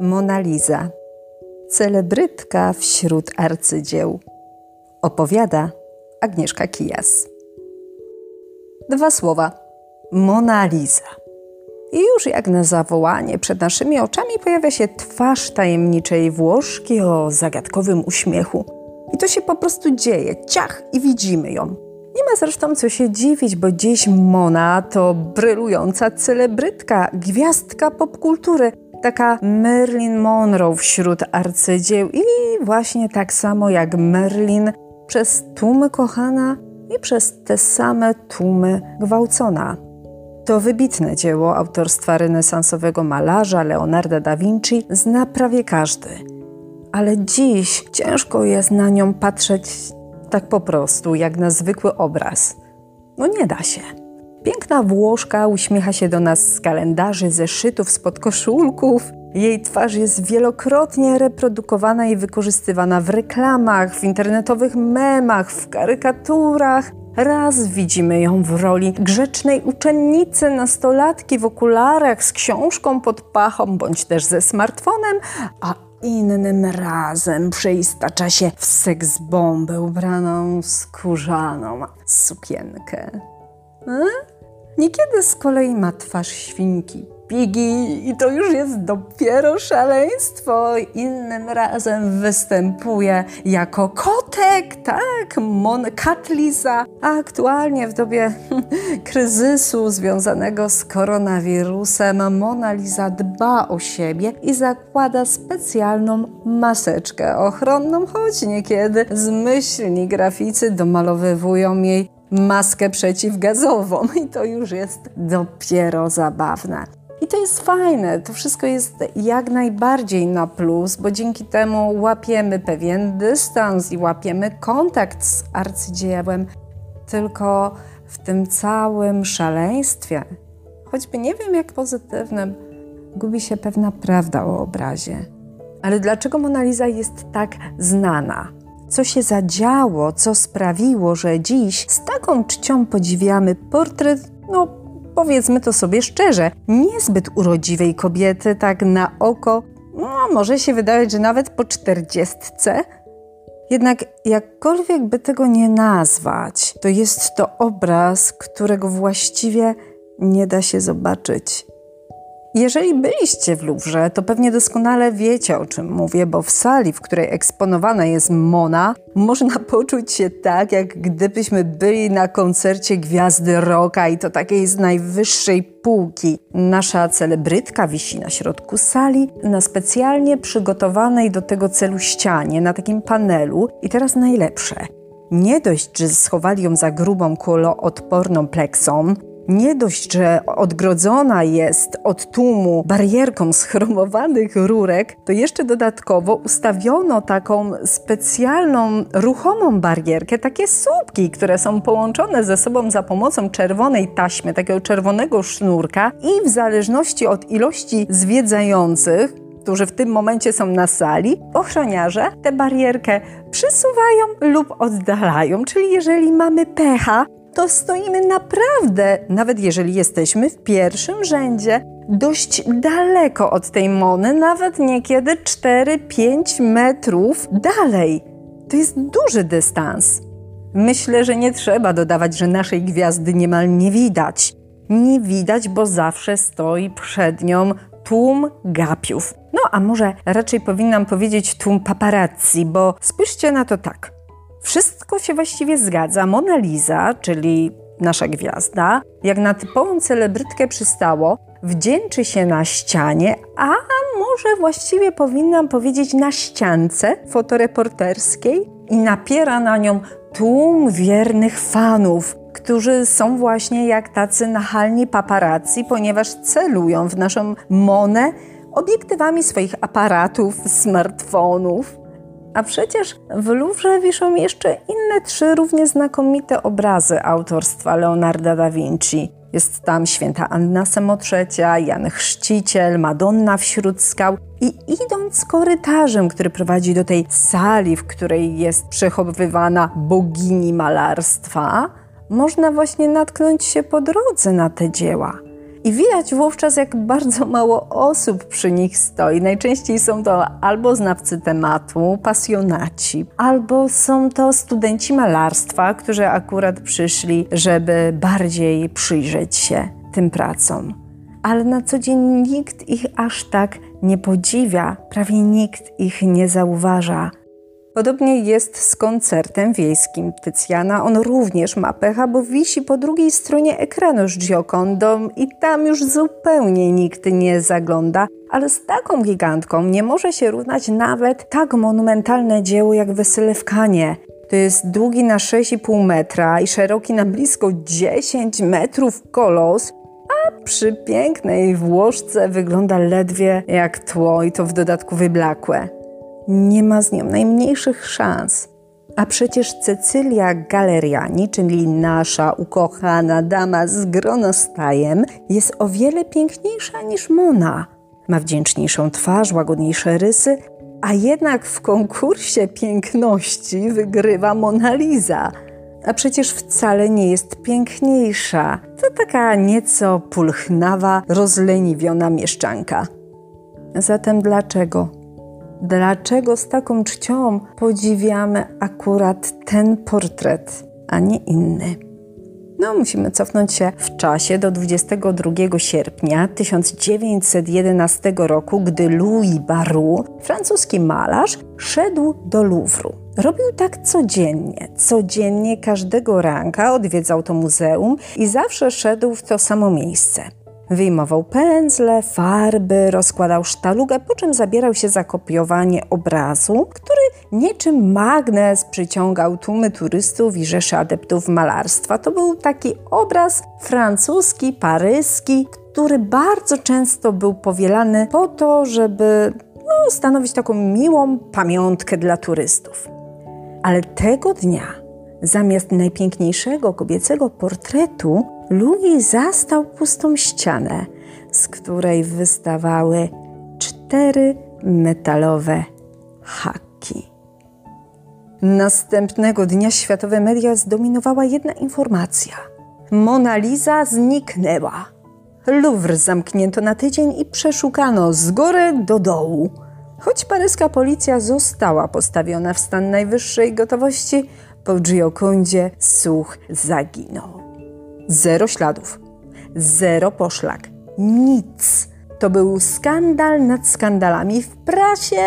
Mona Lisa, celebrytka wśród arcydzieł. Opowiada Agnieszka Kijas. Dwa słowa. Mona Lisa. I już jak na zawołanie przed naszymi oczami pojawia się twarz tajemniczej Włoszki o zagadkowym uśmiechu. I to się po prostu dzieje. Ciach i widzimy ją. Nie ma zresztą co się dziwić, bo dziś Mona to brylująca celebrytka, gwiazdka popkultury, taka Marilyn Monroe wśród arcydzieł i właśnie tak samo jak Merlin przez tłumy kochana i przez te same tłumy gwałcona. To wybitne dzieło autorstwa renesansowego malarza Leonarda da Vinci zna prawie każdy. Ale dziś ciężko jest na nią patrzeć tak po prostu, jak na zwykły obraz. No nie da się. Piękna Włoszka uśmiecha się do nas z kalendarzy, zeszytów, spod koszulków. Jej twarz jest wielokrotnie reprodukowana i wykorzystywana w reklamach, w internetowych memach, w karykaturach. Raz widzimy ją w roli grzecznej uczennicy, nastolatki w okularach z książką pod pachą bądź też ze smartfonem, a innym razem przeistacza się w seks bombę ubraną skórzaną sukienkę. Hmm? Niekiedy z kolei ma twarz świnki, pigi i to już jest dopiero szaleństwo. Innym razem występuje jako kotek, tak, Mon Katlisa. A aktualnie w dobie kryzysu związanego z koronawirusem Mona Lisa dba o siebie i zakłada specjalną maseczkę ochronną, choć niekiedy zmyślni graficy domalowywują jej maskę przeciwgazową i to już jest dopiero zabawne. I to jest fajne, to wszystko jest jak najbardziej na plus, bo dzięki temu łapiemy pewien dystans i łapiemy kontakt z arcydziełem, tylko w tym całym szaleństwie, choćby nie wiem jak pozytywnym, gubi się pewna prawda o obrazie. Ale dlaczego Mona Lisa jest tak znana? Co się zadziało, co sprawiło, że dziś z taką czcią podziwiamy portret, no powiedzmy to sobie szczerze, niezbyt urodziwej kobiety, tak na oko, no, może się wydawać, że nawet po czterdziestce. Jednak jakkolwiek by tego nie nazwać, to jest to obraz, którego właściwie nie da się zobaczyć. Jeżeli byliście w Louvre, to pewnie doskonale wiecie o czym mówię, bo w sali, w której eksponowana jest Mona, można poczuć się tak, jak gdybyśmy byli na koncercie gwiazdy rocka i to takiej z najwyższej półki. Nasza celebrytka wisi na środku sali, na specjalnie przygotowanej do tego celu ścianie, na takim panelu. I teraz najlepsze. Nie dość, że schowali ją za grubą kuloodporną pleksą, nie dość, że odgrodzona jest od tłumu barierką schromowanych rurek, to jeszcze dodatkowo ustawiono taką specjalną, ruchomą barierkę, takie słupki, które są połączone ze sobą za pomocą czerwonej taśmy, takiego czerwonego sznurka i w zależności od ilości zwiedzających, którzy w tym momencie są na sali, ochroniarze tę barierkę przysuwają lub oddalają. Czyli jeżeli mamy pecha, to stoimy naprawdę, nawet jeżeli jesteśmy w pierwszym rzędzie, dość daleko od tej mony, nawet niekiedy 4-5 metrów dalej. To jest duży dystans. Myślę, że nie trzeba dodawać, że naszej gwiazdy niemal nie widać. Nie widać, bo zawsze stoi przed nią tłum gapiów. No a może raczej powinnam powiedzieć tłum paparazzi, bo spójrzcie na to tak. Wszystko się właściwie zgadza. Mona Lisa, czyli nasza gwiazda, jak na typową celebrytkę przystało, wdzięczy się na ścianie, a może właściwie powinnam powiedzieć na ściance fotoreporterskiej i napiera na nią tłum wiernych fanów, którzy są właśnie jak tacy nachalni paparazzi, ponieważ celują w naszą Monę obiektywami swoich aparatów, smartfonów. A przecież w Louvre wiszą jeszcze inne trzy równie znakomite obrazy autorstwa Leonarda da Vinci. Jest tam święta Anna Semotrzecia, Jan Chrzciciel, Madonna wśród skał. I idąc korytarzem, który prowadzi do tej sali, w której jest przechowywana bogini malarstwa, można właśnie natknąć się po drodze na te dzieła. I widać wówczas, jak bardzo mało osób przy nich stoi. Najczęściej są to albo znawcy tematu, pasjonaci, albo są to studenci malarstwa, którzy akurat przyszli, żeby bardziej przyjrzeć się tym pracom. Ale na co dzień nikt ich aż tak nie podziwia, prawie nikt ich nie zauważa. Podobnie jest z koncertem wiejskim Tycjana. On również ma pecha, bo wisi po drugiej stronie ekranu z Giocondą i tam już zupełnie nikt nie zagląda. Ale z taką gigantką nie może się równać nawet tak monumentalne dzieło jak Wesele w Kanie. To jest długi na 6,5 metra i szeroki na blisko 10 metrów kolos, a przy pięknej Włoszce wygląda ledwie jak tło i to w dodatku wyblakłe nie ma z nią najmniejszych szans. A przecież Cecylia Galeriani, czyli nasza ukochana dama z gronostajem, jest o wiele piękniejsza niż Mona. Ma wdzięczniejszą twarz, łagodniejsze rysy, a jednak w konkursie piękności wygrywa Mona Lisa. A przecież wcale nie jest piękniejsza. To taka nieco pulchnawa, rozleniwiona mieszczanka. Zatem dlaczego? Dlaczego z taką czcią podziwiamy akurat ten portret, a nie inny. No, musimy cofnąć się w czasie do 22 sierpnia 1911 roku, gdy Louis Barou, francuski malarz, szedł do Louvru. Robił tak codziennie. Codziennie każdego ranka odwiedzał to muzeum i zawsze szedł w to samo miejsce. Wyjmował pędzle, farby, rozkładał sztalugę, po czym zabierał się za kopiowanie obrazu, który niczym magnes przyciągał tłumy turystów i rzeszy adeptów malarstwa. To był taki obraz francuski, paryski, który bardzo często był powielany po to, żeby no, stanowić taką miłą pamiątkę dla turystów. Ale tego dnia, zamiast najpiękniejszego kobiecego portretu, Louis zastał pustą ścianę, z której wystawały cztery metalowe haki. Następnego dnia światowe media zdominowała jedna informacja. Mona Lisa zniknęła. Louvre zamknięto na tydzień i przeszukano z góry do dołu. Choć paryska policja została postawiona w stan najwyższej gotowości, po Giocondzie słuch zaginął. Zero śladów, zero poszlak, nic. To był skandal nad skandalami. W prasie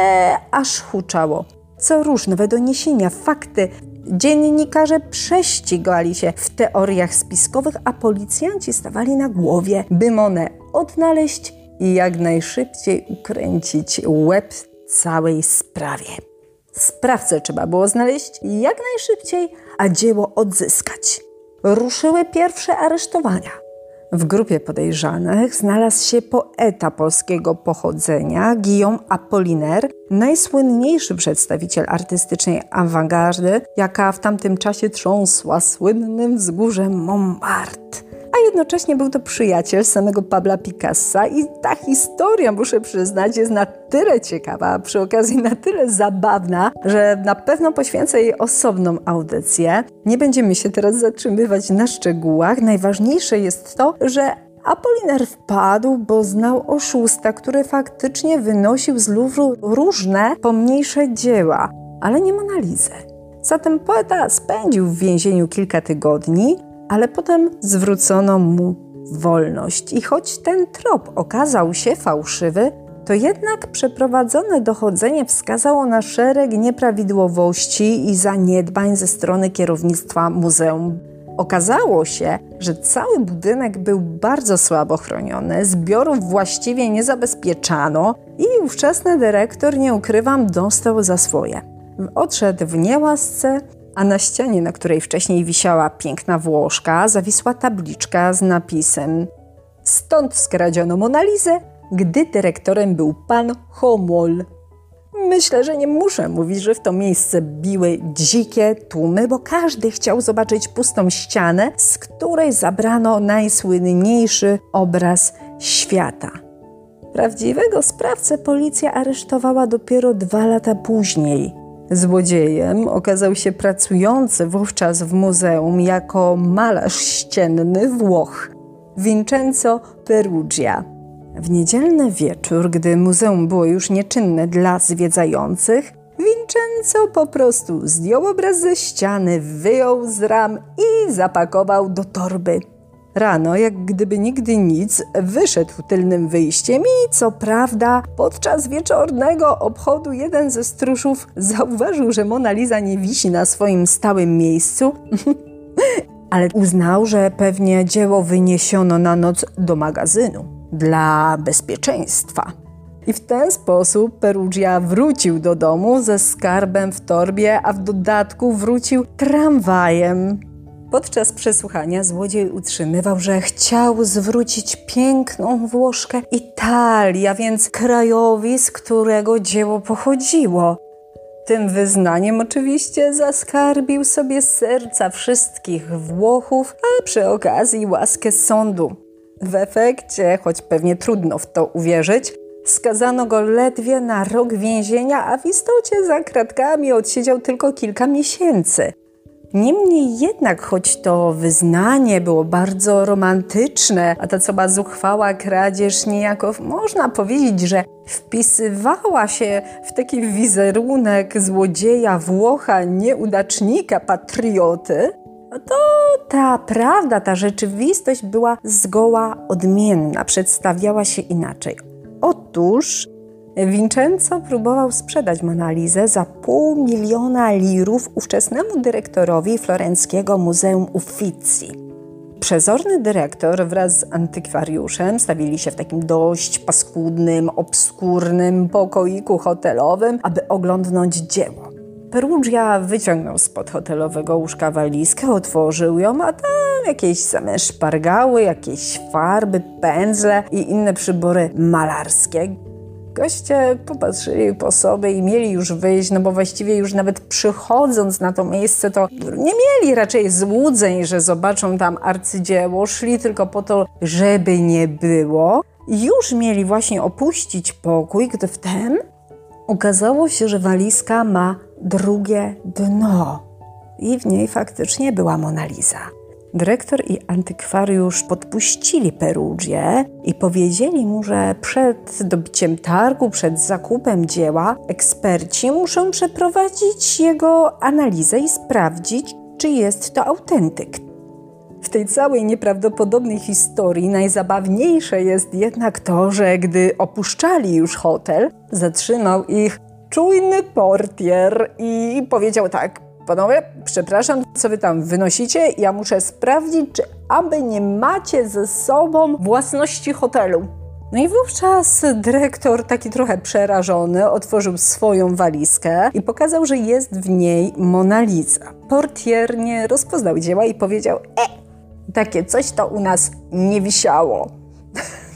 aż huczało. Co róż nowe doniesienia, fakty. Dziennikarze prześcigali się w teoriach spiskowych, a policjanci stawali na głowie, by Monę odnaleźć i jak najszybciej ukręcić łeb całej sprawie. Sprawcę trzeba było znaleźć jak najszybciej, a dzieło odzyskać ruszyły pierwsze aresztowania. W grupie podejrzanych znalazł się poeta polskiego pochodzenia Guillaume Apollinaire, najsłynniejszy przedstawiciel artystycznej awangardy, jaka w tamtym czasie trząsła słynnym wzgórzem Montmartre a jednocześnie był to przyjaciel samego Pabla Picassa i ta historia, muszę przyznać, jest na tyle ciekawa, a przy okazji na tyle zabawna, że na pewno poświęcę jej osobną audycję. Nie będziemy się teraz zatrzymywać na szczegółach. Najważniejsze jest to, że Apoliner wpadł, bo znał oszusta, który faktycznie wynosił z Louvru różne pomniejsze dzieła, ale nie Monalizę. Zatem poeta spędził w więzieniu kilka tygodni, ale potem zwrócono mu wolność. I choć ten trop okazał się fałszywy, to jednak przeprowadzone dochodzenie wskazało na szereg nieprawidłowości i zaniedbań ze strony kierownictwa muzeum. Okazało się, że cały budynek był bardzo słabo chroniony, zbiorów właściwie nie zabezpieczano i ówczesny dyrektor, nie ukrywam, dostał za swoje. Odszedł w niełasce, a na ścianie, na której wcześniej wisiała piękna Włoszka, zawisła tabliczka z napisem Stąd skradziono Monalizę, gdy dyrektorem był pan Homol. Myślę, że nie muszę mówić, że w to miejsce biły dzikie tłumy, bo każdy chciał zobaczyć pustą ścianę, z której zabrano najsłynniejszy obraz świata. Prawdziwego sprawcę policja aresztowała dopiero dwa lata później – Złodziejem okazał się pracujący wówczas w muzeum jako malarz ścienny Włoch. Vincenzo Perugia. W niedzielny wieczór, gdy muzeum było już nieczynne dla zwiedzających, Vincenzo po prostu zdjął obraz ze ściany, wyjął z ram i zapakował do torby. Rano, jak gdyby nigdy nic, wyszedł tylnym wyjściem i co prawda podczas wieczornego obchodu jeden ze stróżów zauważył, że Mona Lisa nie wisi na swoim stałym miejscu, ale uznał, że pewnie dzieło wyniesiono na noc do magazynu dla bezpieczeństwa. I w ten sposób Perugia wrócił do domu ze skarbem w torbie, a w dodatku wrócił tramwajem. Podczas przesłuchania złodziej utrzymywał, że chciał zwrócić piękną Włoszkę Italii, a więc krajowi, z którego dzieło pochodziło. Tym wyznaniem oczywiście zaskarbił sobie serca wszystkich Włochów, a przy okazji łaskę sądu. W efekcie, choć pewnie trudno w to uwierzyć, skazano go ledwie na rok więzienia, a w istocie za kratkami odsiedział tylko kilka miesięcy. Niemniej jednak, choć to wyznanie było bardzo romantyczne, a ta coba zuchwała kradzież niejako można powiedzieć, że wpisywała się w taki wizerunek złodzieja, Włocha, nieudacznika, patrioty, to ta prawda, ta rzeczywistość była zgoła odmienna, przedstawiała się inaczej. Otóż Vincenzo próbował sprzedać Monalizę za pół miliona lirów ówczesnemu dyrektorowi florenckiego Muzeum Uffizi. Przezorny dyrektor wraz z antykwariuszem stawili się w takim dość paskudnym, obskurnym pokoiku hotelowym, aby oglądnąć dzieło. Perugia wyciągnął spod hotelowego łóżka walizkę, otworzył ją, a tam jakieś same szpargały, jakieś farby, pędzle i inne przybory malarskie. Goście popatrzyli po sobie i mieli już wyjść, no bo właściwie już nawet przychodząc na to miejsce, to nie mieli raczej złudzeń, że zobaczą tam arcydzieło, szli tylko po to, żeby nie było. Już mieli właśnie opuścić pokój, gdy wtem okazało się, że walizka ma drugie dno. I w niej faktycznie była Mona Lisa. Dyrektor i antykwariusz podpuścili Perugię i powiedzieli mu, że przed dobiciem targu, przed zakupem dzieła, eksperci muszą przeprowadzić jego analizę i sprawdzić, czy jest to autentyk. W tej całej nieprawdopodobnej historii najzabawniejsze jest jednak to, że gdy opuszczali już hotel, zatrzymał ich czujny portier i powiedział tak: Panowie, przepraszam, co wy tam wynosicie? Ja muszę sprawdzić, czy aby nie macie ze sobą własności hotelu. No i wówczas dyrektor, taki trochę przerażony, otworzył swoją walizkę i pokazał, że jest w niej Mona Lisa. Portier nie rozpoznał dzieła i powiedział: E, takie coś to u nas nie wisiało.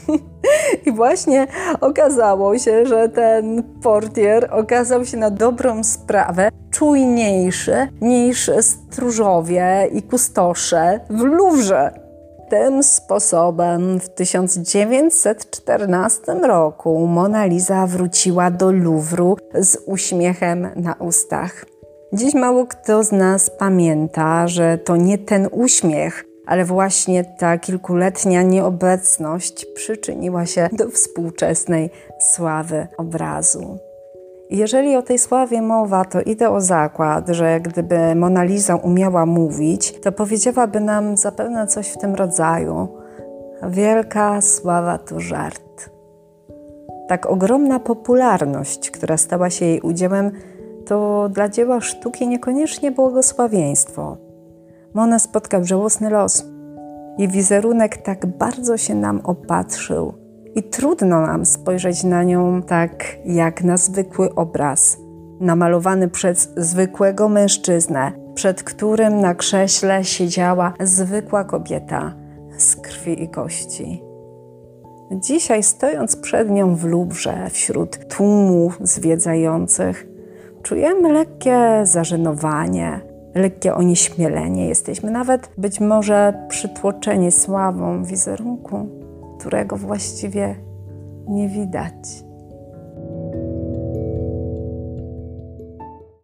I właśnie okazało się, że ten portier okazał się na dobrą sprawę czujniejszy niż stróżowie i kustosze w Luwrze. Tym sposobem w 1914 roku Mona Lisa wróciła do Luwru z uśmiechem na ustach. Dziś mało kto z nas pamięta, że to nie ten uśmiech ale właśnie ta kilkuletnia nieobecność przyczyniła się do współczesnej sławy obrazu. Jeżeli o tej sławie mowa, to idę o zakład, że gdyby Mona Lisa umiała mówić, to powiedziałaby nam zapewne coś w tym rodzaju. Wielka sława to żart. Tak ogromna popularność, która stała się jej udziałem, to dla dzieła sztuki niekoniecznie błogosławieństwo. Mona spotkał żałosny los. Jej wizerunek tak bardzo się nam opatrzył i trudno nam spojrzeć na nią tak jak na zwykły obraz, namalowany przez zwykłego mężczyznę, przed którym na krześle siedziała zwykła kobieta z krwi i kości. Dzisiaj, stojąc przed nią w Lubrze, wśród tłumu zwiedzających, czujemy lekkie zażenowanie, lekkie onieśmielenie. Jesteśmy nawet być może przytłoczeni sławą wizerunku, którego właściwie nie widać.